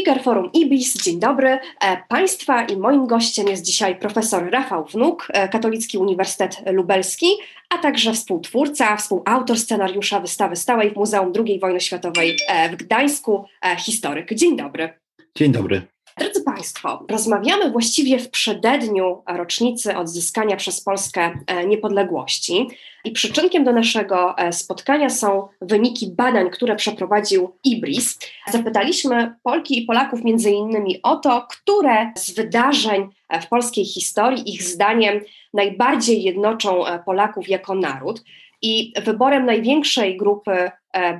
Fliger, Forum IBIS. Dzień dobry. E, państwa i moim gościem jest dzisiaj profesor Rafał Wnuk, e, Katolicki Uniwersytet Lubelski, a także współtwórca, współautor scenariusza wystawy stałej w Muzeum II Wojny Światowej e, w Gdańsku, historyk. Dzień dobry. Dzień dobry. Drodzy Państwo, rozmawiamy właściwie w przededniu rocznicy odzyskania przez Polskę e, niepodległości i przyczynkiem do naszego e, spotkania są wyniki badań, które przeprowadził IBRIS. Zapytaliśmy Polki i Polaków między innymi o to, które z wydarzeń e, w polskiej historii ich zdaniem najbardziej jednoczą Polaków jako naród. I wyborem największej grupy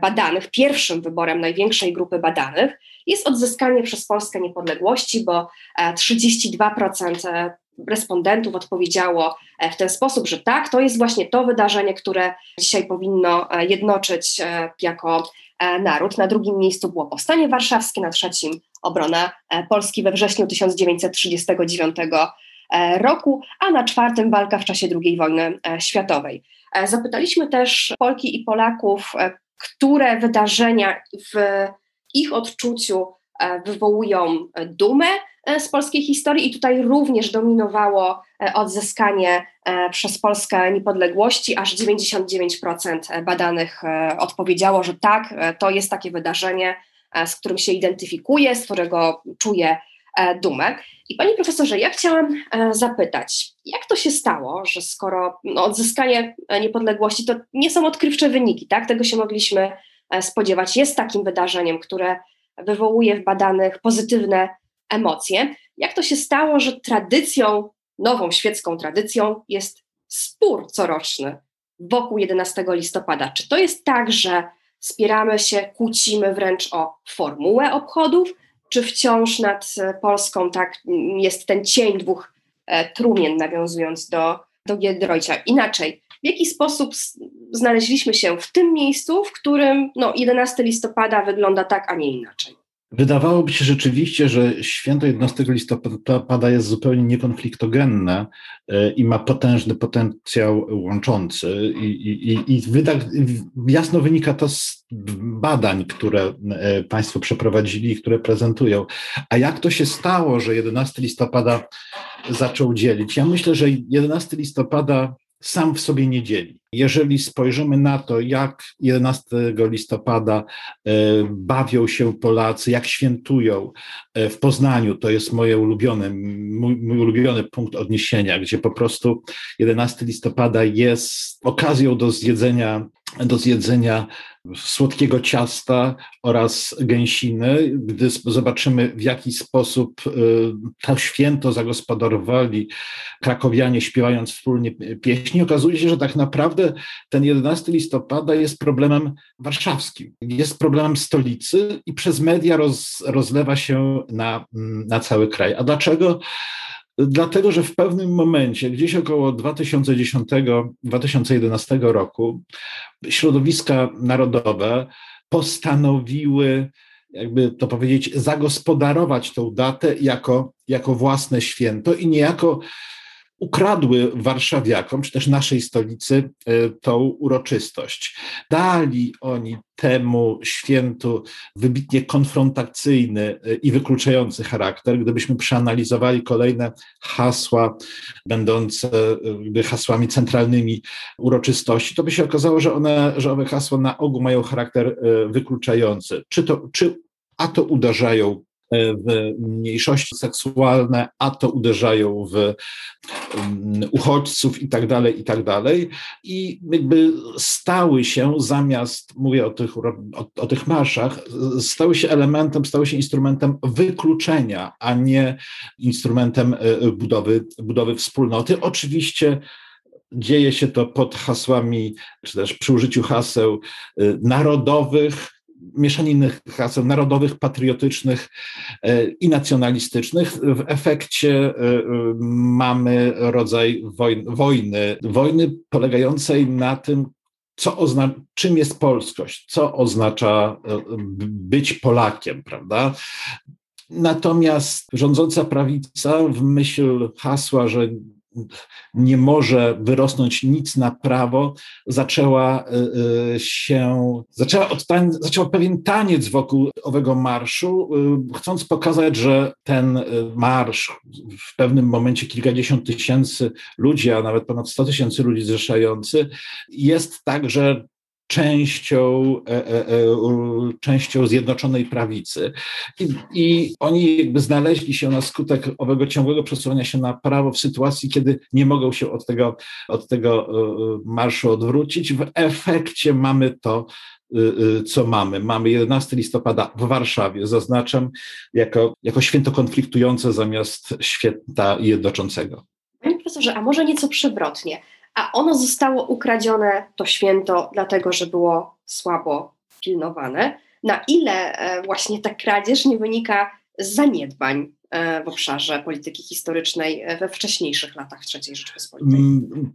badanych, pierwszym wyborem największej grupy badanych jest odzyskanie przez Polskę niepodległości, bo 32% e, e, respondentów odpowiedziało e, w ten sposób, że tak, to jest właśnie to wydarzenie, które dzisiaj powinno jednoczyć jako naród. Na drugim miejscu było Powstanie Warszawskie, na trzecim obrona Polski we wrześniu 1939 roku, a na czwartym walka w czasie II wojny światowej. Zapytaliśmy też Polki i Polaków, które wydarzenia w ich odczuciu e, wywołują e, dumę e, z polskiej historii i tutaj również dominowało odzyskanie przez Polskę niepodległości. Aż 99% badanych odpowiedziało, że tak, to jest takie wydarzenie, z którym się identyfikuje, z którego czuje dumę. I panie profesorze, ja chciałam zapytać, jak to się stało, że skoro no, odzyskanie niepodległości to nie są odkrywcze wyniki, tak? Tego się mogliśmy spodziewać, jest takim wydarzeniem, które wywołuje w badanych pozytywne emocje. Jak to się stało, że tradycją, nową świecką tradycją jest spór coroczny wokół 11 listopada? Czy to jest tak, że spieramy się, kłócimy wręcz o formułę obchodów, czy wciąż nad Polską tak jest ten cień dwóch e, trumien, nawiązując do, do Giedroycia? Inaczej, w jaki sposób znaleźliśmy się w tym miejscu, w którym no, 11 listopada wygląda tak, a nie inaczej. Wydawałoby się rzeczywiście, że święto 11 listopada jest zupełnie niekonfliktogenne e, i ma potężny potencjał łączący. I, i, i jasno wynika to z badań, które e, Państwo przeprowadzili i które prezentują. A jak to się stało, że 11 listopada zaczął dzielić? Ja myślę, że 11 listopada sam w sobie nie dzieli. Jeżeli spojrzymy na to, jak 11 listopada e, bawią się Polacy, jak świętują e, w Poznaniu, to jest moje ulubione, mój, mój ulubiony punkt odniesienia, gdzie po prostu 11 listopada jest okazją do zjedzenia do zjedzenia słodkiego ciasta oraz gęsiny. Gdy zobaczymy, w jaki sposób y, to święto zagospodarowali krakowianie, śpiewając wspólnie pieśni, okazuje się, że tak naprawdę ten 11 listopada jest problemem warszawskim, jest problemem stolicy i przez media roz, rozlewa się na, na cały kraj. A dlaczego? Dlatego, że w pewnym momencie, gdzieś około 2010-2011 roku, środowiska narodowe postanowiły, jakby to powiedzieć, zagospodarować tą datę jako, jako własne święto i niejako ukradły warszawiakom, czy też naszej stolicy, e, tą uroczystość. Dali oni temu świętu wybitnie konfrontacyjny e, i wykluczający charakter. Gdybyśmy przeanalizowali kolejne hasła, będące e, hasłami centralnymi uroczystości, to by się okazało, że one, że owe hasła na ogół mają charakter wykluczający. Czy to, czy a to uderzają w mniejszości seksualne, a to uderzają w mm, uchodźców i tak dalej, i tak dalej. I jakby stały się zamiast, mówię o tych, o, o tych marszach, stały się elementem, stały się instrumentem wykluczenia, a nie instrumentem e, budowy, budowy wspólnoty. Oczywiście dzieje się to pod hasłami, czy też przy użyciu haseł e, narodowych, mieszaniny haseł narodowych, patriotycznych e, i nacjonalistycznych. W efekcie e, e, mamy rodzaj wojny, wojny polegającej na tym, co ozna- czym jest polskość, co oznacza być Polakiem, prawda? Natomiast rządząca prawica w myśl hasła, że nie może wyrosnąć nic na prawo, zaczęła się, zaczęła, odtań, zaczęła pewien taniec wokół owego marszu, chcąc pokazać, że ten marsz w pewnym momencie kilkadziesiąt tysięcy ludzi, a nawet ponad 100 tysięcy ludzi zrzeszający, jest także częścią, e, e, e, częścią Zjednoczonej Prawicy. I, I, oni jakby znaleźli się na skutek owego ciągłego przesuwania się na prawo w sytuacji, kiedy nie mogą się od tego, od tego marszu odwrócić. W efekcie mamy to, co mamy. Mamy 11 listopada w Warszawie, zaznaczam, jako, jako święto konfliktujące zamiast święta jednoczącego. Panie profesorze, a może nieco przewrotnie a ono zostało ukradzione, to święto, dlatego że było słabo pilnowane. Na ile e, właśnie ta kradzież nie wynika z zaniedbań e, w obszarze polityki historycznej e, we wcześniejszych latach III Rzeczypospolitej? Mm,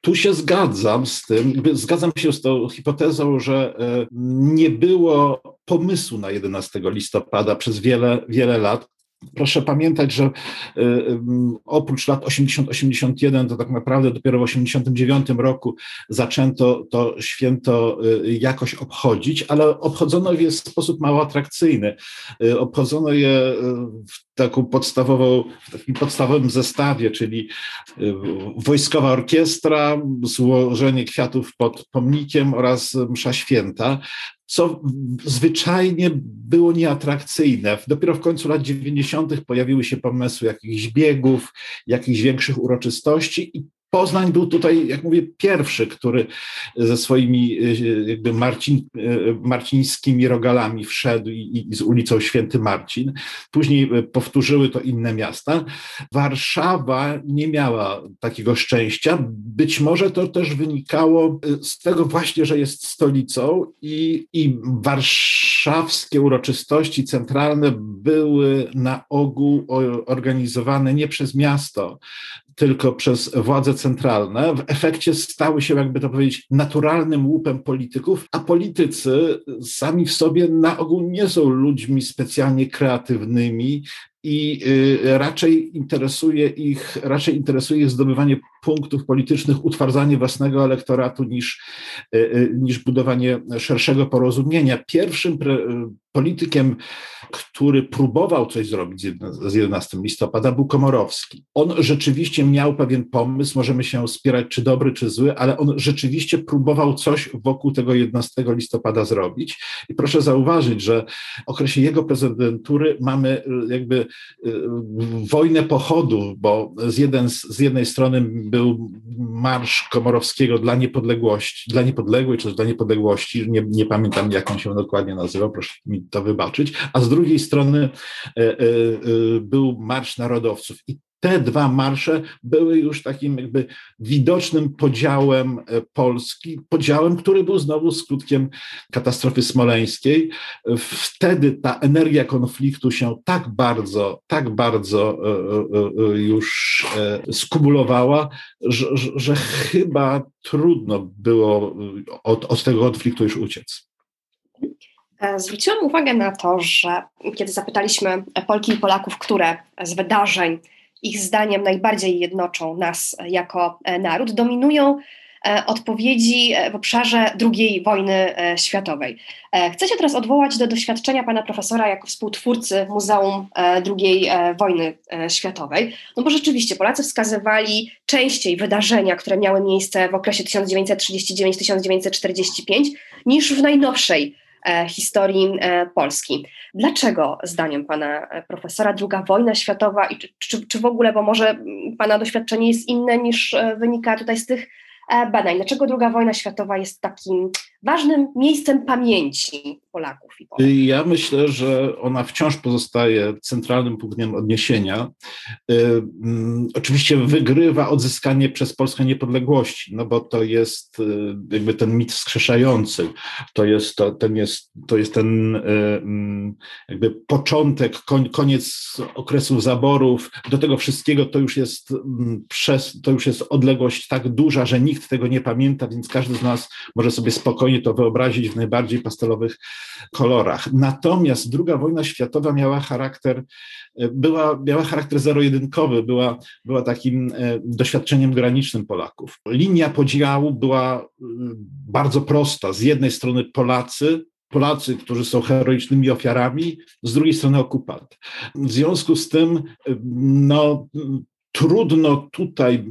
tu się zgadzam z tym, zgadzam się z tą hipotezą, że nie było pomysłu na 11 listopada przez wiele, wiele lat. Proszę pamiętać, że y, y, oprócz lat 80-81, to tak naprawdę dopiero w 89 roku zaczęto to święto y, jakoś obchodzić, ale obchodzono je w sposób mało atrakcyjny. Obchodzono je w taką podstawową, w takim podstawowym zestawie, czyli wojskowa orkiestra, złożenie kwiatów pod pomnikiem oraz msza święta co zwyczajnie było nieatrakcyjne. Dopiero w końcu lat 90. pojawiły się pomysły jakichś biegów, jakichś większych uroczystości i Poznań był tutaj, jak mówię, pierwszy, który ze swoimi jakby Marcin, marcińskimi rogalami wszedł i, i, z ulicą Święty Marcin. Później powtórzyły to inne miasta. Warszawa nie miała takiego szczęścia. Być może to też wynikało z tego właśnie, że jest stolicą i, i warszawskie uroczystości centralne były na ogół organizowane nie przez miasto, tylko przez władze centralne, w efekcie stały się, jakby to powiedzieć, naturalnym łupem polityków, a politycy sami w sobie na ogół nie są ludźmi specjalnie kreatywnymi i y, raczej interesuje ich, raczej interesuje ich zdobywanie punktów politycznych, utwardzanie własnego elektoratu niż, y, y, niż budowanie szerszego porozumienia. Pierwszym politykiem, który próbował coś zrobić z 11 listopada, był Komorowski. On rzeczywiście miał pewien pomysł, możemy się spierać, czy dobry, czy zły, ale on rzeczywiście próbował coś wokół tego 11 listopada zrobić. I proszę zauważyć, że w okresie jego prezydentury mamy jakby wojnę pochodu, bo z, jeden, z jednej strony był marsz Komorowskiego dla niepodległości, dla niepodległej, czy dla niepodległości, nie, nie pamiętam jak on się dokładnie nazywał, proszę mi to wybaczyć, a z drugiej strony e, e, e, był Marsz Narodowców. I te dwa marsze były już takim jakby widocznym podziałem Polski, podziałem, który był znowu skutkiem katastrofy smoleńskiej. Wtedy ta energia konfliktu się tak bardzo, tak bardzo już skumulowała, że, że chyba trudno było od, od tego konfliktu już uciec. E, zwróciłam uwagę na to, że kiedy zapytaliśmy Polki i Polaków, które z wydarzeń ich zdaniem najbardziej jednoczą nas jako e, naród, dominują e, odpowiedzi w obszarze II wojny światowej. Chcę się teraz odwołać do doświadczenia pana profesora jako współtwórcy Muzeum II wojny światowej, no bo rzeczywiście Polacy wskazywali częściej wydarzenia, które miały miejsce w okresie 1939-1945 niż w najnowszej historii e, Polski. Dlaczego, zdaniem pana e, profesora, druga wojna światowa i czy, czy, czy w ogóle, bo może pana doświadczenie jest inne niż wynika tutaj z tych badań, dlaczego druga wojna światowa jest takim ważnym miejscem pamięci Polaków i Polek. Ja myślę, że ona wciąż pozostaje centralnym punktem odniesienia. Y, mm, oczywiście wygrywa odzyskanie przez Polskę niepodległości, no bo to jest y, jakby ten mit wskrzeszający. To jest, to, ten, jest, to jest ten y, mm, jakby początek, koniec okresu zaborów. Do tego wszystkiego to już jest mm, przez, to już jest odległość tak duża, że nikt tego nie pamięta, więc każdy z nas może sobie spokojnie to wyobrazić w najbardziej pastelowych kolorach. Natomiast II wojna światowa miała charakter, była, miała charakter zero-jedynkowy, była, była takim doświadczeniem granicznym Polaków. Linia podziału była bardzo prosta. Z jednej strony Polacy, Polacy, którzy są heroicznymi ofiarami, z drugiej strony okupant. W związku z tym, no, trudno tutaj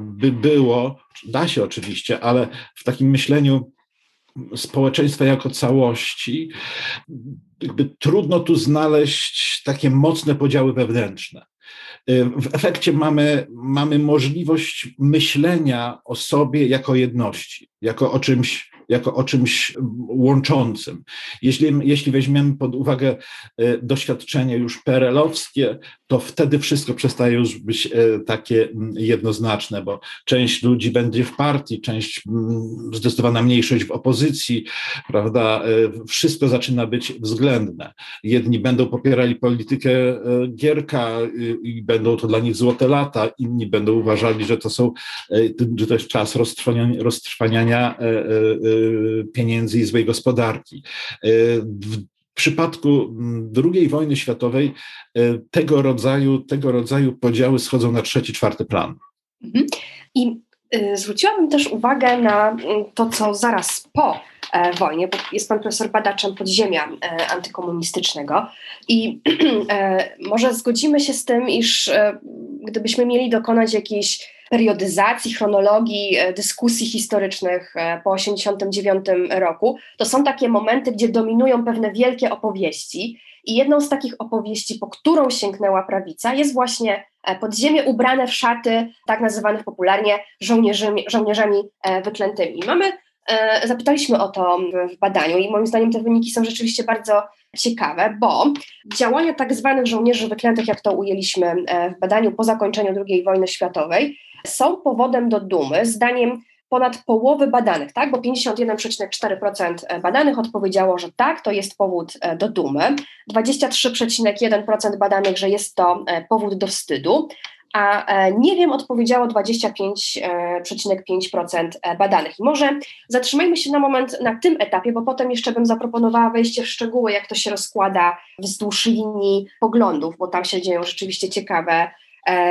by było, da się oczywiście, ale w takim myśleniu społeczeństwa jako całości, jakby trudno tu znaleźć takie mocne podziały wewnętrzne. W efekcie mamy, mamy możliwość myślenia o sobie jako jedności, jako o czymś jako o czymś łączącym. Jeśli, jeśli weźmiemy pod uwagę e, doświadczenie już perelowskie, to wtedy wszystko przestaje już być e, takie jednoznaczne, bo część ludzi będzie w partii, część zdecydowana mniejszość w opozycji, prawda? E, wszystko zaczyna być względne. Jedni będą popierali politykę Gierka i będą to dla nich złote lata, inni będą uważali, że to są, że to jest czas roztrwaniania, roztrwaniania pieniędzy i złej gospodarki. W przypadku II wojny światowej tego rodzaju, tego rodzaju podziały schodzą na trzeci, czwarty plan. Mhm. I zwróciłabym też uwagę na to, co zaraz po e, wojnie, bo jest pan profesor badaczem podziemia e, antykomunistycznego i e, może zgodzimy się z tym, iż gdybyśmy mieli dokonać jakiejś periodyzacji, chronologii dyskusji historycznych po 1989 roku, to są takie momenty, gdzie dominują pewne wielkie opowieści. I jedną z takich opowieści, po którą sięgnęła prawica, jest właśnie e, podziemie ubrane w szaty, tak nazywanych popularnie żołnierzami, żołnierzami wyklętymi. Mamy, zapytaliśmy o to w badaniu i moim zdaniem te wyniki są rzeczywiście bardzo ciekawe, bo działania tak zwanych żołnierzy wyklętych, jak to ujęliśmy w badaniu po zakończeniu II wojny światowej, są powodem do dumy, zdaniem ponad połowy badanych, tak? Bo 51,4% badanych odpowiedziało, że tak, to jest powód e, do dumy, 23,1% badanych, że jest to e, powód do wstydu, a e, nie wiem, odpowiedziało 25,5% badanych. I może zatrzymajmy się na moment na tym etapie, bo potem jeszcze bym zaproponowała wejście w szczegóły, jak to się rozkłada wzdłuż linii poglądów, bo tam się dzieją rzeczywiście ciekawe E,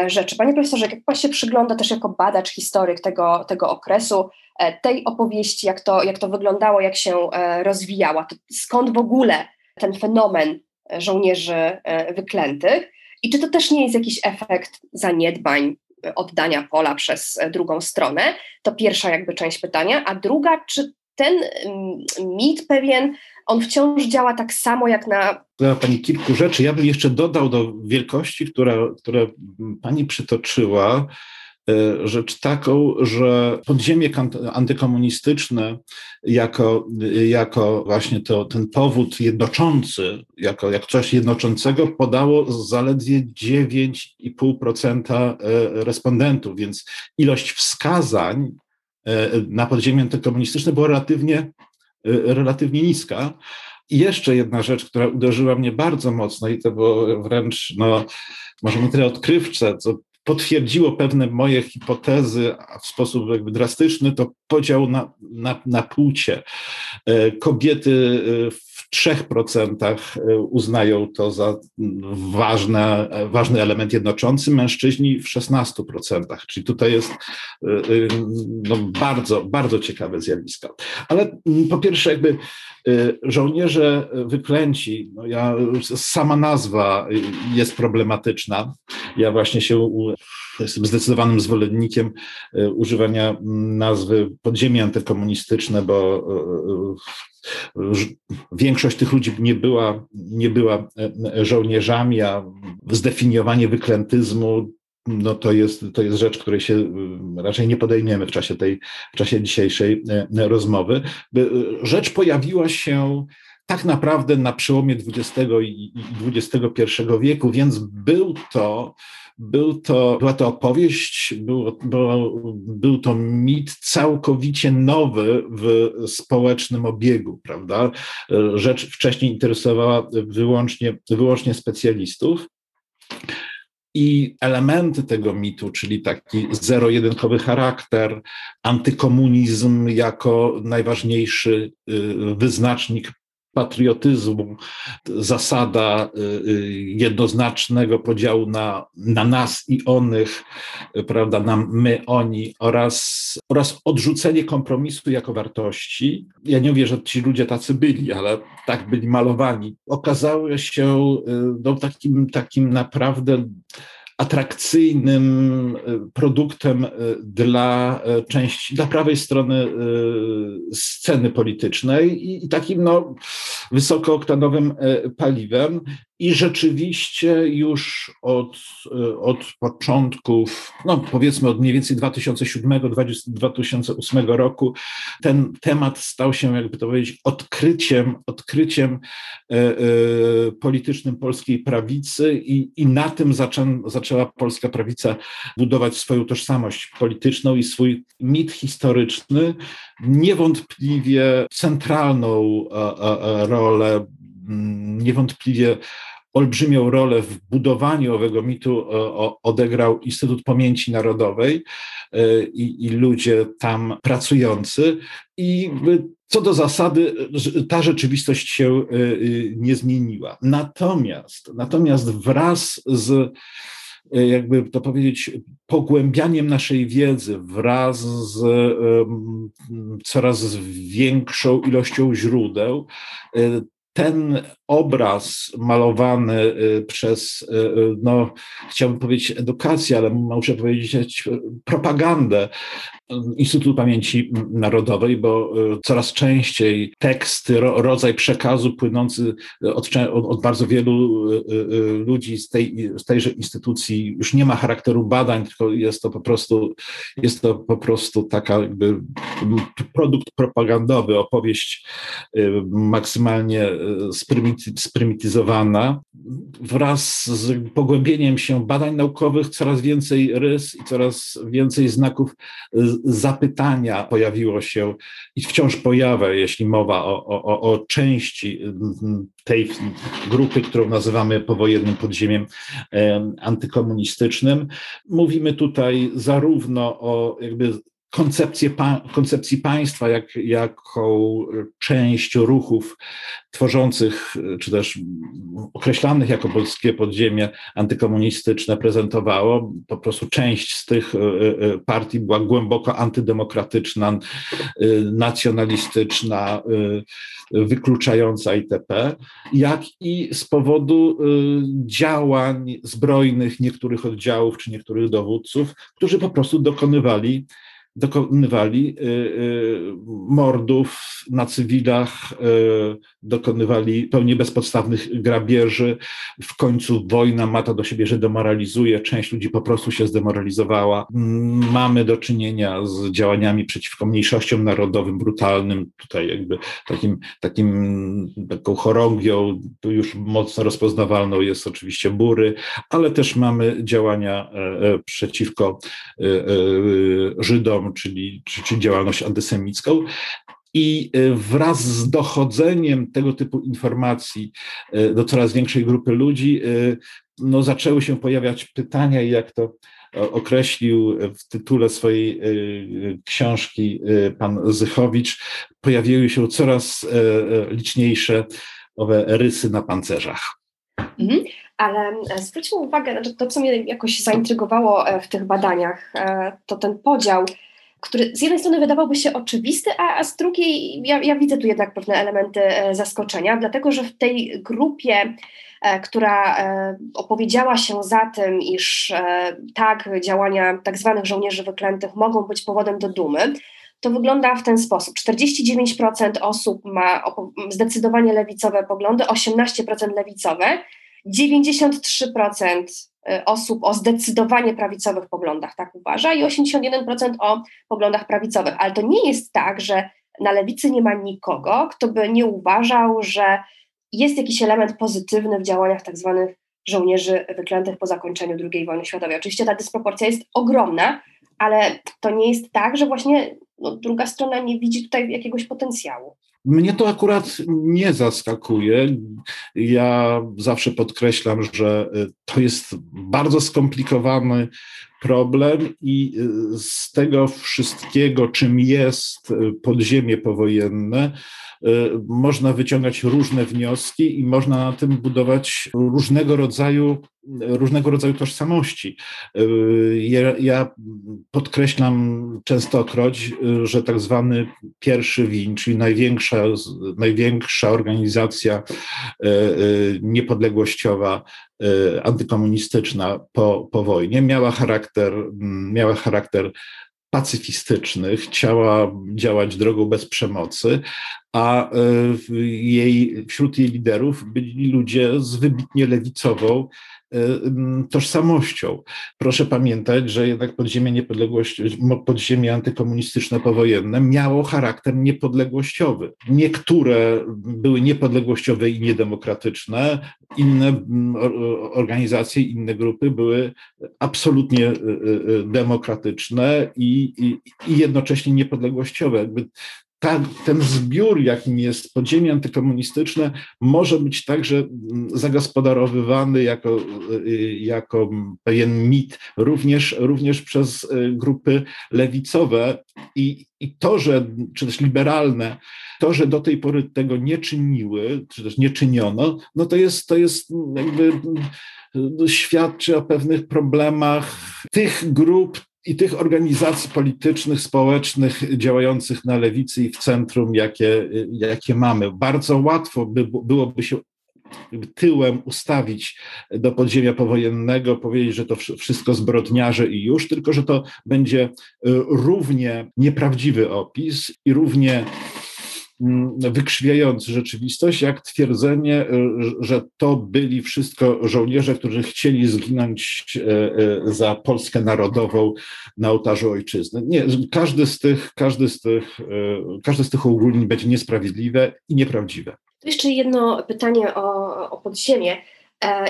rzeczy. Panie profesorze, jak pan się przygląda też jako badacz, historyk tego, tego okresu, e, tej opowieści, jak to, jak to wyglądało, jak się e, rozwijała, skąd w ogóle ten fenomen żołnierzy wyklętych i czy to też nie jest jakiś efekt zaniedbań, oddania pola przez drugą stronę? To pierwsza jakby część pytania, a druga, czy ten mm, mit pewien on wciąż działa tak samo jak na. Dodała Pani kilku rzeczy. Ja bym jeszcze dodał do wielkości, które, które Pani przytoczyła, e, rzecz taką, że podziemie antykomunistyczne jako, jako właśnie to, ten powód jednoczący, jako jak coś jednoczącego podało zaledwie 9,5% e, respondentów, więc ilość wskazań e, na podziemie antykomunistyczne była relatywnie relatywnie niska. I jeszcze jedna rzecz, która uderzyła mnie bardzo mocno i to było wręcz, no, może nie tyle odkrywcze, co potwierdziło pewne moje hipotezy w sposób jakby drastyczny, to podział na, na, na płcie. E, kobiety y, w 3% e, uznają to za ważne, ważny element jednoczący, mężczyźni w 16%. Czyli tutaj jest e, e, no, bardzo, bardzo ciekawe zjawisko. Ale mm, po pierwsze, jakby żołnierze wyklęci, no ja, sama nazwa jest problematyczna. Ja właśnie się jestem zdecydowanym zwolennikiem używania nazwy podziemie antykomunistyczne, bo Większość tych ludzi nie była, nie była e, e, żołnierzami, a zdefiniowanie wyklętyzmu no to jest, to jest rzecz, której się e, raczej nie podejmiemy w czasie tej, w czasie dzisiejszej rozmowy. Rzecz pojawiła się tak naprawdę na przełomie XX i XXI wieku, więc był to był to, była to opowieść, był, był, był to mit całkowicie nowy w społecznym obiegu, prawda? Rzecz wcześniej interesowała wyłącznie, wyłącznie specjalistów. I elementy tego mitu, czyli taki zero-jedynkowy charakter, antykomunizm jako najważniejszy y, wyznacznik patriotyzmu, zasada y, y, jednoznacznego podziału na, na nas i onych, prawda, na my, oni oraz, oraz odrzucenie kompromisu jako wartości. Ja nie mówię, że ci ludzie tacy byli, ale tak byli malowani. Okazały się no, takim, takim naprawdę atrakcyjnym e, produktem e, dla e, części, dla prawej strony sceny politycznej i, takim no, wysokooktanowym paliwem. I rzeczywiście już od, od początków, no powiedzmy od mniej więcej 2007-2008 roku, ten temat stał się, jakby to powiedzieć, odkryciem, odkryciem e, e, politycznym polskiej prawicy i, i na tym zaczę, zaczęła polska prawica budować swoją tożsamość polityczną i swój mit historyczny, niewątpliwie centralną rolę niewątpliwie olbrzymią rolę w budowaniu owego mitu odegrał Instytut Pamięci Narodowej e, i, i ludzie tam pracujący. I co do zasady, ta rzeczywistość się e, nie zmieniła. Natomiast, natomiast wraz z jakby to powiedzieć, pogłębianiem naszej wiedzy wraz z coraz większą ilością źródeł, ten obraz malowany y, przez, y, y, no, chciałbym powiedzieć edukację, ale muszę powiedzieć propagandę Instytutu Pamięci Narodowej, bo coraz częściej teksty, rodzaj przekazu płynący od, od, bardzo wielu ludzi z, tej, z tejże instytucji już nie ma charakteru badań, tylko jest to po prostu, jest to po prostu taka jakby produkt propagandowy, opowieść maksymalnie sprymityzowana. Wraz z pogłębieniem się badań naukowych coraz więcej rys i coraz więcej znaków zapytania pojawiło się i wciąż pojawia, jeśli mowa o, o, o części tej grupy, którą nazywamy powojennym podziemiem antykomunistycznym. Mówimy tutaj zarówno o jakby koncepcję, koncepcji państwa jak, jako część ruchów tworzących, czy też określanych jako polskie podziemie antykomunistyczne prezentowało. Po prostu część z tych e, e, partii była głęboko antydemokratyczna, e, nacjonalistyczna, wykluczająca itp., jak i z powodu działań zbrojnych niektórych oddziałów czy niektórych dowódców, którzy po prostu dokonywali dokonywali y, y, mordów na cywilach, y, dokonywali pełni bezpodstawnych grabieży. W końcu wojna ma to do siebie, że demoralizuje, część ludzi po prostu się zdemoralizowała. Mamy do czynienia z działaniami przeciwko mniejszościom narodowym, brutalnym, tutaj jakby takim, takim taką chorągią, już mocno rozpoznawalną jest oczywiście Bury, ale też mamy działania e, e, przeciwko e, Czyli, czyli działalność antysemicką. I e, wraz z dochodzeniem tego typu informacji e, do coraz większej grupy ludzi, e, no, zaczęły się pojawiać pytania, jak to określił w tytule swojej książki pan Zychowicz, pojawiły się coraz liczniejsze owe rysy na pancerzach. Mhm. Ale zwróćmy uwagę, znaczy to, co mnie jakoś zaintrygowało w tych badaniach, to ten podział który z jednej strony wydawałby się oczywisty, a, a z drugiej ja, ja, widzę tu jednak pewne elementy e, zaskoczenia, dlatego że w tej grupie, e, która e, opowiedziała się za tym, iż tak, działania tak zwanych żołnierzy wyklętych mogą być powodem do dumy, to wygląda w ten sposób. 49% osób ma zdecydowanie lewicowe poglądy, 18% lewicowe, 93% Y, osób o zdecydowanie prawicowych poglądach tak uważa i 81% o poglądach prawicowych. Ale to nie jest tak, że na lewicy nie ma nikogo, kto by nie uważał, że jest jakiś element pozytywny w działaniach tak zwanych żołnierzy wyklętych po zakończeniu II wojny światowej. Oczywiście ta dysproporcja jest ogromna, ale to nie jest tak, że właśnie no, druga strona nie widzi tutaj jakiegoś potencjału. Mnie to akurat nie zaskakuje. Ja zawsze podkreślam, że to jest bardzo skomplikowany problem i z tego wszystkiego, czym jest podziemie powojenne, można wyciągać różne wnioski i można na tym budować różnego rodzaju różnego rodzaju tożsamości. Ja, podkreślam częstokroć, że tak zwany pierwszy WIN, czyli największa, największa organizacja niepodległościowa, antykomunistyczna po, po wojnie, miała charakter, miała charakter pacyfistyczny, chciała działać drogą bez przemocy, a jej, wśród jej liderów byli ludzie z wybitnie lewicową Y, tożsamością. Proszę pamiętać, że jednak podziemie niepodległości, podziemie antykomunistyczne powojenne miało charakter niepodległościowy. Niektóre były niepodległościowe i niedemokratyczne, inne organizacje, inne grupy były absolutnie y, y, demokratyczne i, i, i jednocześnie niepodległościowe. Jakby ta, ten zbiór, jakim jest podziemie antykomunistyczne, może być także mm, zagospodarowywany jako, y, jako pewien mit również, również przez y, grupy lewicowe. I, i to, że, czy też liberalne, to, że do tej pory tego nie czyniły, czy też nie czyniono, no to jest, to jest jakby y, świadczy o pewnych problemach tych grup, i tych organizacji politycznych, społecznych działających na lewicy i w centrum, jakie, jakie mamy. Bardzo łatwo by, byłoby się tyłem ustawić do podziemia powojennego, powiedzieć, że to wszystko zbrodniarze i już, tylko że to będzie równie nieprawdziwy opis i równie wykrzywiający rzeczywistość, jak twierdzenie, e, że to byli wszystko żołnierze, którzy chcieli zginąć e, e, za Polskę Narodową na ołtarzu ojczyzny. Nie, każdy z tych, każdy z tych, każdy z tych ogólnień będzie niesprawiedliwe i nieprawdziwe. jeszcze jedno pytanie o, o podziemie.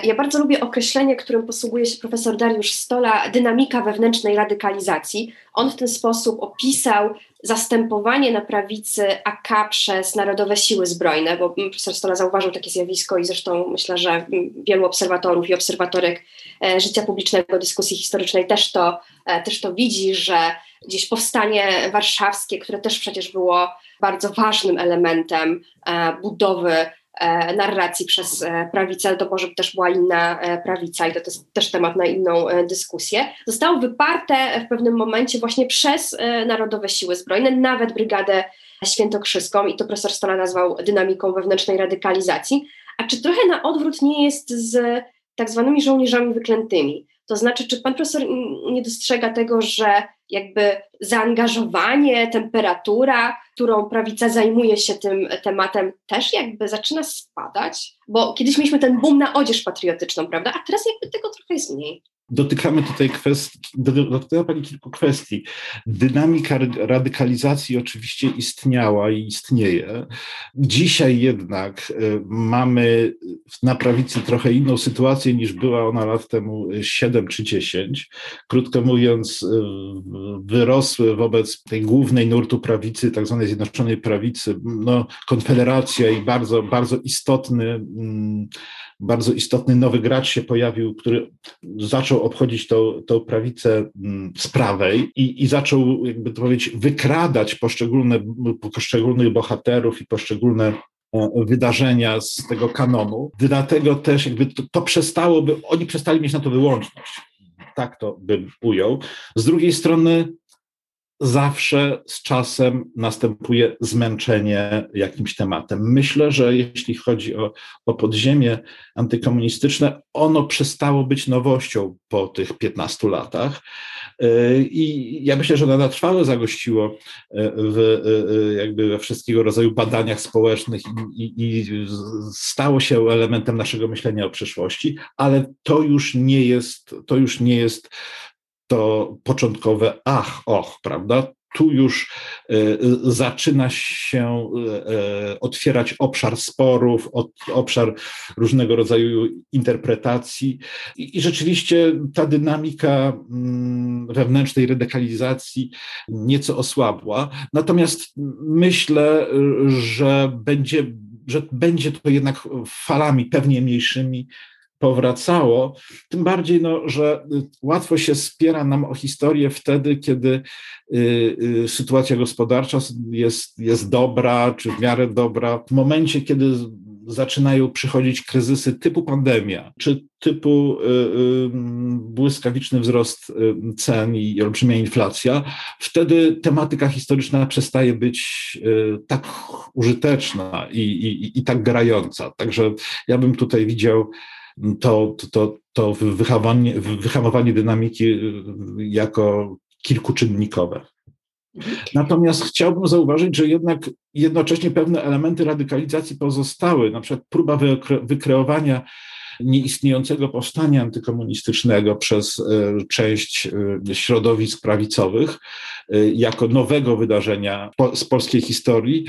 Ja bardzo lubię określenie, którym posługuje się profesor Dariusz Stola, dynamika wewnętrznej radykalizacji. On w ten sposób opisał zastępowanie na prawicy AK przez Narodowe Siły Zbrojne, bo profesor Stola zauważył takie zjawisko i zresztą myślę, że wielu obserwatorów i obserwatorek e, życia publicznego, dyskusji historycznej też to, e, też to widzi, że gdzieś powstanie warszawskie, które też przecież było bardzo ważnym elementem e, budowy E, narracji przez e, prawicę, ale to może też była inna e, prawica i to jest też temat na inną dyskusję, zostało wyparte w pewnym momencie właśnie przez Narodowe Siły Zbrojne, nawet Brygadę Świętokrzyską i to profesor Stola nazwał dynamiką wewnętrznej radykalizacji. A czy trochę na odwrót nie jest z tak zwanymi żołnierzami wyklętymi? To znaczy, czy pan profesor nie dostrzega tego, że jakby zaangażowanie, temperatura, którą prawica zajmuje się tym tematem, też jakby zaczyna spadać? Bo kiedyś mieliśmy ten boom na odzież patriotyczną, prawda? A teraz jakby tego trochę jest mniej dotykamy tutaj kwestii, dotyka Pani kilku kwestii. Dynamika radykalizacji oczywiście istniała i istnieje. Dzisiaj jednak e, mamy na prawicy trochę inną sytuację niż była ona lat temu 7 czy 10. Krótko mówiąc, e, wyrosły wobec tej głównej nurtu prawicy, tak zwanej Zjednoczonej Prawicy, no, konfederacja i bardzo, bardzo istotny mm, bardzo istotny nowy gracz się pojawił, który zaczął obchodzić tą, tą prawicę mm, z prawej i, i zaczął, jakby to powiedzieć, wykradać poszczególne, poszczególnych bohaterów i poszczególne e, wydarzenia z tego kanonu. Dlatego też jakby to, to przestałoby, oni przestali mieć na to wyłączność. Tak to bym ujął. Z drugiej strony zawsze z czasem następuje zmęczenie jakimś tematem. Myślę, że jeśli chodzi o, o podziemie antykomunistyczne, ono przestało być nowością po tych 15 latach. E, I ja myślę, że na trwałe zagościło e, w e, jakby we wszystkiego rodzaju badaniach społecznych i, i, i stało się elementem naszego myślenia o przyszłości, ale to już nie jest, to już nie jest to początkowe ach, och, prawda? tu już zaczyna się otwierać obszar sporów, obszar różnego rodzaju interpretacji i rzeczywiście ta dynamika mm, wewnętrznej radykalizacji nieco osłabła. Natomiast myślę, że będzie, że będzie to jednak falami pewnie mniejszymi powracało, tym bardziej, no, że łatwo się spiera nam o historię wtedy, kiedy y, y, sytuacja gospodarcza jest, jest dobra, czy w miarę dobra. W momencie, kiedy zaczynają przychodzić kryzysy typu pandemia, czy typu y, y, błyskawiczny wzrost y, cen i olbrzymia inflacja, wtedy tematyka historyczna przestaje być tak użyteczna i, i, i tak grająca. Także ja bym tutaj widział to, to, to wyhamowanie, wyhamowanie dynamiki jako kilkuczynnikowe. Natomiast chciałbym zauważyć, że jednak jednocześnie pewne elementy radykalizacji pozostały, na przykład próba wykreowania nieistniejącego powstania antykomunistycznego przez e, część e, środowisk prawicowych jako nowego wydarzenia z polskiej historii,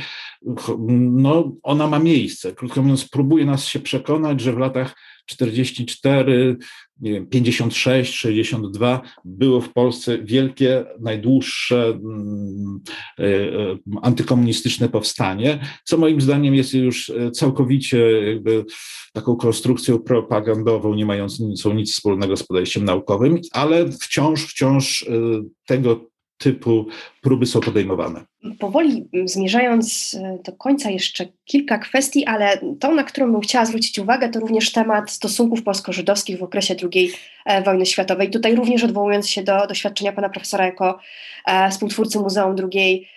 no, ona ma miejsce. Krótko mówiąc, próbuje nas się przekonać, że w latach 44, nie wiem, 56, 62 było w Polsce wielkie, najdłuższe mm, e, e, antykomunistyczne powstanie, co moim zdaniem jest już e, całkowicie taką konstrukcją propagandową, nie mającą nic wspólnego z podejściem naukowym, ale wciąż, wciąż tego typu próby są podejmowane. Powoli zmierzając e, do końca jeszcze kilka kwestii, ale tą, na którą bym chciała zwrócić uwagę, to również temat stosunków polsko-żydowskich w okresie II e, wojny światowej. Tutaj również odwołując się do doświadczenia pana profesora jako e, współtwórcy Muzeum II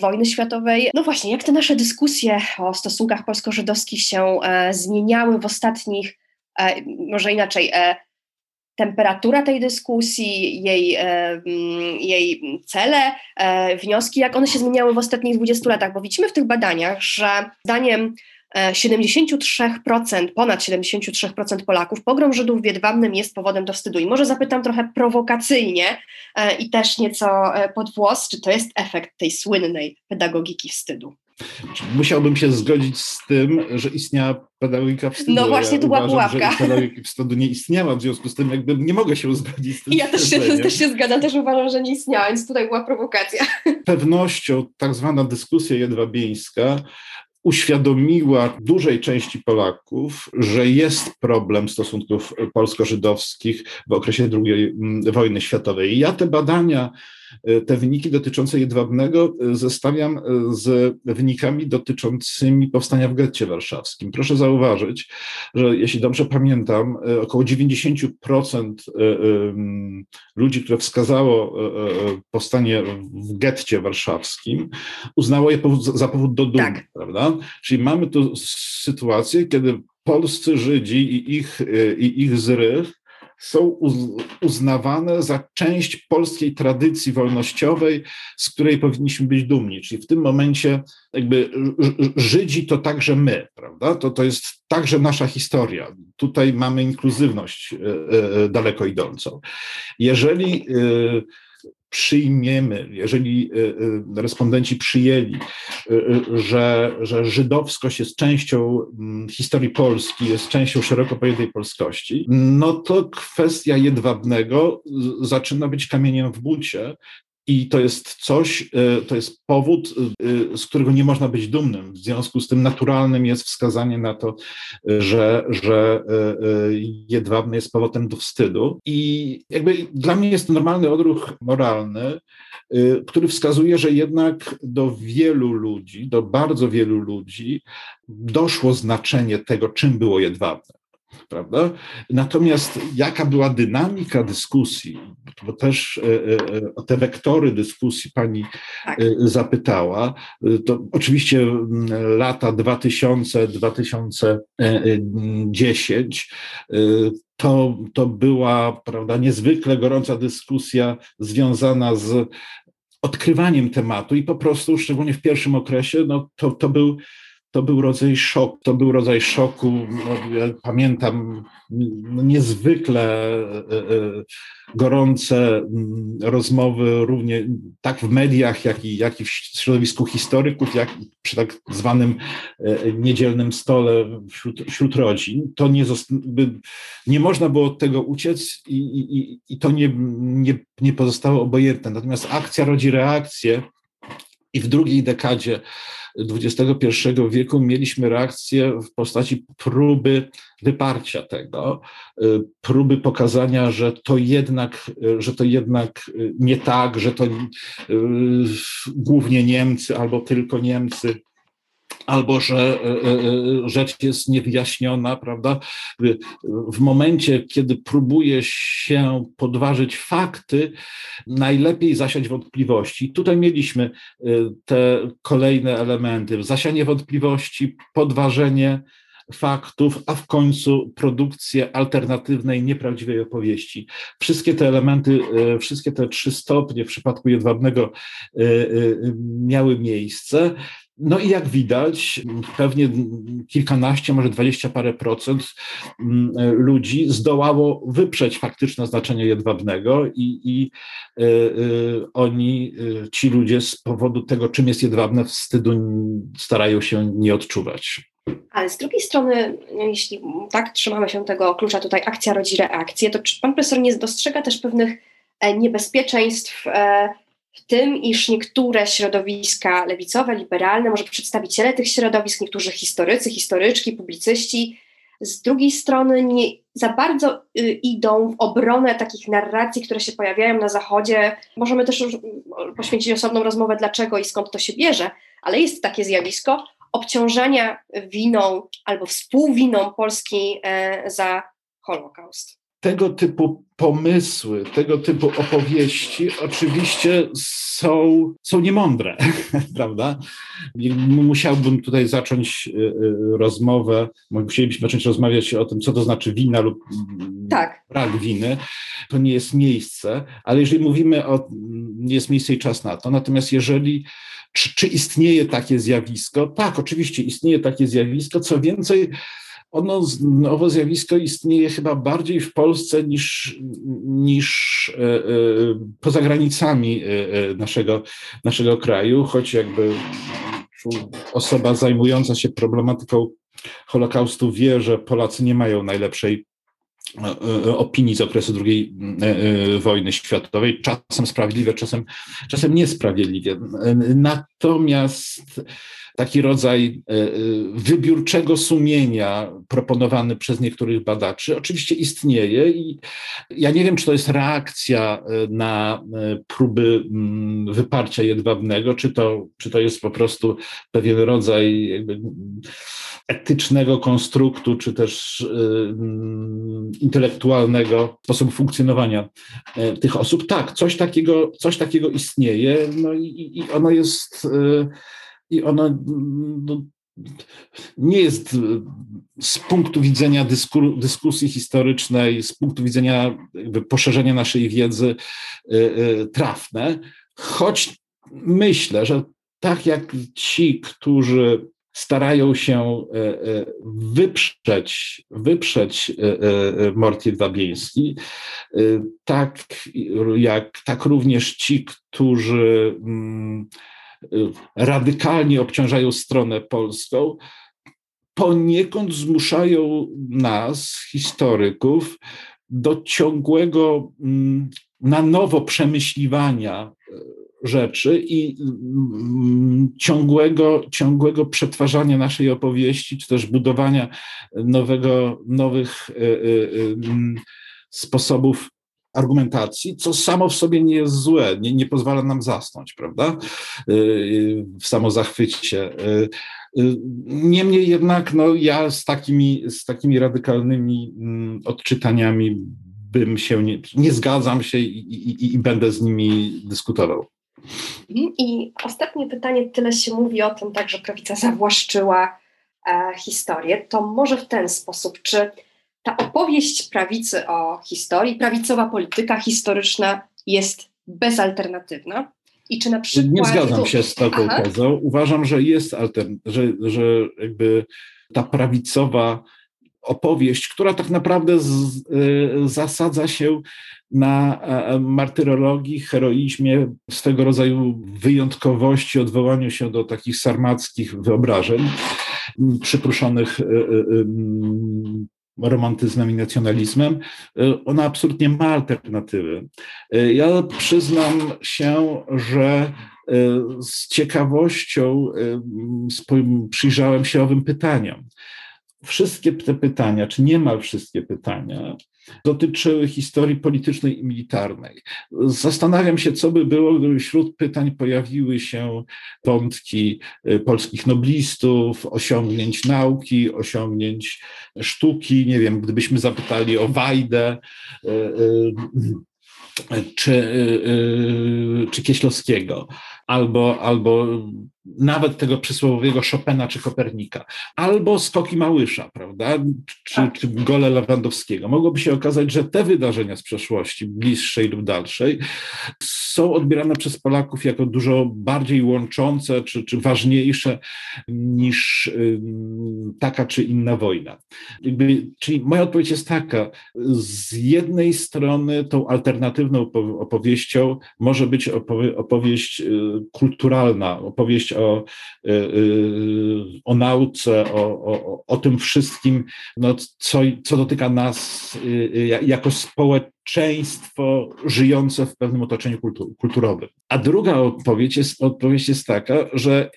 wojny światowej. No właśnie, jak te nasze dyskusje o stosunkach polsko-żydowskich się zmieniały w ostatnich, może inaczej, temperatura tej dyskusji, jej, e, mm, jej cele, e, wnioski, jak one się zmieniały w ostatnich 20 latach, bo widzimy w tych badaniach, że zdaniem 73%, e, ponad 73% Polaków pogrom Żydów w Jedwabnym jest powodem do wstydu. I może zapytam trochę prowokacyjnie i też nieco pod włos, czy to jest efekt tej słynnej pedagogiki wstydu? Musiałbym się zgodzić z tym, że istniała pedagogika wstydu. No właśnie, ja tu była pułapka. Że pedagogika wstydu nie istniała, w związku z tym jakby nie mogę się zgodzić z tym. Ja też się, też się zgadzam, też uważam, że nie istniała, więc tutaj była prowokacja. Pewnością tak zwana dyskusja jedwabieńska uświadomiła dużej części Polaków, że jest problem stosunków polsko-żydowskich w okresie II mm, wojny światowej. ja te badania te wyniki dotyczące Jedwabnego e, zestawiam e, z wynikami dotyczącymi powstania w getcie warszawskim. Proszę zauważyć, że jeśli dobrze pamiętam, około 90% ludzi, które wskazało powstanie w getcie warszawskim, uznało je za powód do dumy, tak. prawda? Czyli mamy tu sytuację, kiedy polscy Żydzi i ich, i ich zrych są uznawane za część polskiej tradycji wolnościowej, z której powinniśmy być dumni. Czyli w tym momencie jakby Żydzi to także my, prawda? To, to jest także nasza historia. Tutaj mamy inkluzywność e, e, daleko idącą. Jeżeli e, przyjmiemy, jeżeli y, y, respondenci przyjęli, y, że, że żydowskość jest częścią mm, historii Polski, jest częścią szeroko pojętej polskości, no to kwestia jedwabnego zaczyna być kamieniem w bucie i to jest coś, e, to jest powód, e, z którego nie można być dumnym. W związku z tym naturalnym jest wskazanie na to, że, że jedwabny jest powodem do wstydu. I jakby dla mnie jest to normalny odruch moralny, który wskazuje, że jednak do wielu ludzi, do bardzo wielu ludzi doszło znaczenie tego, czym było jedwabne prawda? Natomiast jaka była dynamika dyskusji, bo też e, e, o te wektory dyskusji pani tak. E, zapytała, to oczywiście lata 2000-2010 to, to była prawda, niezwykle gorąca dyskusja związana z odkrywaniem tematu i po prostu, szczególnie w pierwszym okresie, no, to, to był to był rodzaj szoku. To był rodzaj szoku, no, ja pamiętam no, niezwykle e, e, gorące mm, rozmowy, również tak w mediach, jak i, jak i w środowisku historyków, jak i przy tak zwanym e, niedzielnym stole wśród, wśród rodzin. To nie, nie można było od tego uciec i, i, i to nie, nie, nie pozostało obojętne. Natomiast akcja rodzi reakcję i w drugiej dekadzie XXI wieku mieliśmy reakcję w postaci próby wyparcia tego, y, próby pokazania, że to jednak, y, że to jednak y, nie tak, że to głównie Niemcy albo tylko Niemcy albo że rzecz jest niewyjaśniona, prawda? W momencie, kiedy próbuje się podważyć fakty, najlepiej zasiać wątpliwości. Tutaj mieliśmy te kolejne elementy: zasianie wątpliwości, podważenie faktów, a w końcu produkcję alternatywnej, nieprawdziwej opowieści. Wszystkie te elementy, wszystkie te trzy stopnie w przypadku Jedwabnego miały miejsce. No i jak widać, pewnie kilkanaście, może dwadzieścia parę procent mm, ludzi zdołało wyprzeć faktyczne znaczenie jedwabnego i, i y, y, oni, y, ci ludzie z powodu tego, czym jest jedwabne, wstydu starają się nie odczuwać. Ale z drugiej strony, jeśli tak trzymamy się tego klucza tutaj, akcja rodzi reakcję, to czy pan profesor nie dostrzega też pewnych e, niebezpieczeństw e, w tym, iż niektóre środowiska lewicowe, liberalne, może przedstawiciele tych środowisk, niektórzy historycy, historyczki, publicyści, z drugiej strony nie za bardzo y, idą w obronę takich narracji, które się pojawiają na Zachodzie. Możemy też poświęcić osobną rozmowę, dlaczego i skąd to się bierze, ale jest takie zjawisko obciążenia winą albo współwiną Polski e, za Holokaust tego typu pomysły, tego typu opowieści oczywiście są, są niemądre, prawda? Musiałbym tutaj zacząć y, y, rozmowę, musielibyśmy zacząć rozmawiać o tym, co to znaczy wina lub tak. brak winy. To nie jest miejsce, ale jeżeli mówimy o, nie jest miejsce i czas na to, natomiast jeżeli czy, czy istnieje takie zjawisko? Tak, oczywiście istnieje takie zjawisko. Co więcej, ono, nowe zjawisko istnieje chyba bardziej w Polsce niż, niż e, e, poza granicami e, naszego, naszego kraju, choć jakby osoba zajmująca się problematyką Holokaustu wie, że Polacy nie mają najlepszej opinii z okresu II wojny światowej, czasem sprawiedliwie, czasem, czasem niesprawiedliwie. Natomiast taki rodzaj e, e, wybiórczego sumienia proponowany przez niektórych badaczy oczywiście istnieje i ja nie wiem, czy to jest reakcja e, na próby mm, wyparcia jedwabnego, czy to, czy to jest po prostu pewien rodzaj etycznego konstruktu, czy też mm, intelektualnego sposobu funkcjonowania tych osób. Tak, coś takiego, coś takiego istnieje, no i, i ono jest i ona no, nie jest z punktu widzenia dysku, dyskusji historycznej, z punktu widzenia poszerzenia naszej wiedzy y, y, trafne, choć myślę, że tak jak ci, którzy starają się wyprzeć, wyprzeć mord jedwabieński, tak jak tak również ci, którzy mm, radykalnie obciążają stronę polską, poniekąd zmuszają nas, historyków, do ciągłego mm, na nowo przemyśliwania y, rzeczy i mm, ciągłego, ciągłego przetwarzania naszej opowieści, czy też budowania nowego, nowych y, mm, sposobów argumentacji, co samo w sobie nie jest złe, nie, nie pozwala nam zasnąć, prawda, y, w samozachwycie. Y, y, niemniej jednak no, ja z takimi, z takimi radykalnymi mm, odczytaniami bym się nie, nie zgadzam się i, i, i będę z nimi dyskutował. I ostatnie pytanie, tyle się mówi o tym, tak, że prawica zawłaszczyła e, historię, to może w ten sposób, czy ta opowieść prawicy o historii, prawicowa polityka historyczna jest bezalternatywna. I czy na przykład... Nie zgadzam się z taką Aha. tezą. Uważam, że jest altern, że, że jakby ta prawicowa opowieść, która tak naprawdę z, y, zasadza się na e, martyrologii, heroizmie, swego rodzaju wyjątkowości, odwołaniu się do takich sarmackich wyobrażeń przypruszonych y, y, romantyzmem i nacjonalizmem, ona absolutnie ma alternatywy. Ja przyznam się, że z ciekawością przyjrzałem się owym pytaniom. Wszystkie te pytania, czy niemal wszystkie pytania, dotyczyły historii politycznej i militarnej. Zastanawiam się, co by było, gdyby wśród pytań pojawiły się wątki y, polskich noblistów, osiągnięć nauki, osiągnięć sztuki. Nie wiem, gdybyśmy zapytali o Wajdę y, y, czy, czy Kieślowskiego, albo, albo nawet tego przysłowiowego Chopina czy Kopernika, albo skoki Małysza, prawda, czy, tak. czy gole Lewandowskiego. Mogłoby się okazać, że te wydarzenia z przeszłości, bliższej lub dalszej, są odbierane przez Polaków jako dużo bardziej łączące czy, czy ważniejsze niż taka czy inna wojna. Jakby, czyli moja odpowiedź jest taka, z jednej strony tą alternatywną opowieścią może być opowieść y, kulturalna, opowieść o, y, y, o nauce, o, o, o tym wszystkim, no, co, co dotyka nas y, jako społeczeństwo żyjące w pewnym otoczeniu kultur, kulturowym. A druga odpowiedź jest, odpowiedź jest taka, że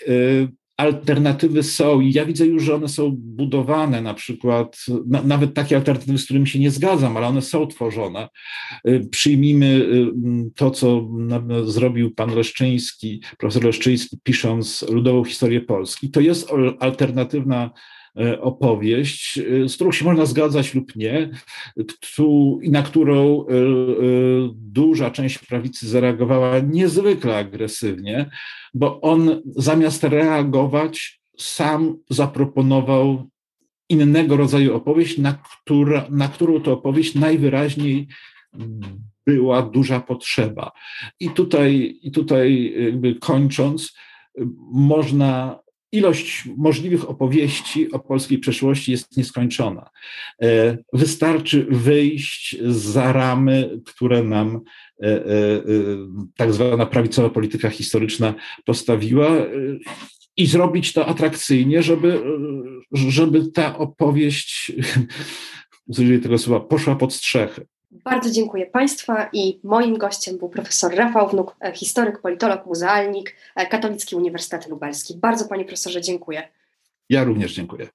alternatywy są i ja widzę już, że one są budowane, na przykład na, nawet takie alternatywy, z którymi się nie zgadzam, ale one są tworzone. Y, przyjmijmy y, to, co zrobił pan Leszczyński, profesor Leszczyński, pisząc Ludową Historię Polski. To jest alternatywna opowieść, e, z którą się można zgadzać lub nie, i na którą e, duża część prawicy zareagowała niezwykle agresywnie, bo on zamiast reagować, sam zaproponował innego rodzaju opowieść, na, która, na którą to opowieść najwyraźniej była duża potrzeba. I tutaj, i tutaj jakby kończąc, można ilość możliwych opowieści o polskiej przeszłości jest nieskończona. E, wystarczy wyjść za ramy, które nam e, e, tak zwana prawicowa polityka historyczna postawiła i zrobić to atrakcyjnie, żeby, żeby ta opowieść, użyję tego słowa, poszła pod strzechy. Bardzo dziękuję Państwa i moim gościem był profesor Rafał Wnuk, e, historyk, politolog, muzealnik, e, Katolicki Uniwersytet Lubelski. Bardzo Panie Profesorze dziękuję. Ja również dziękuję.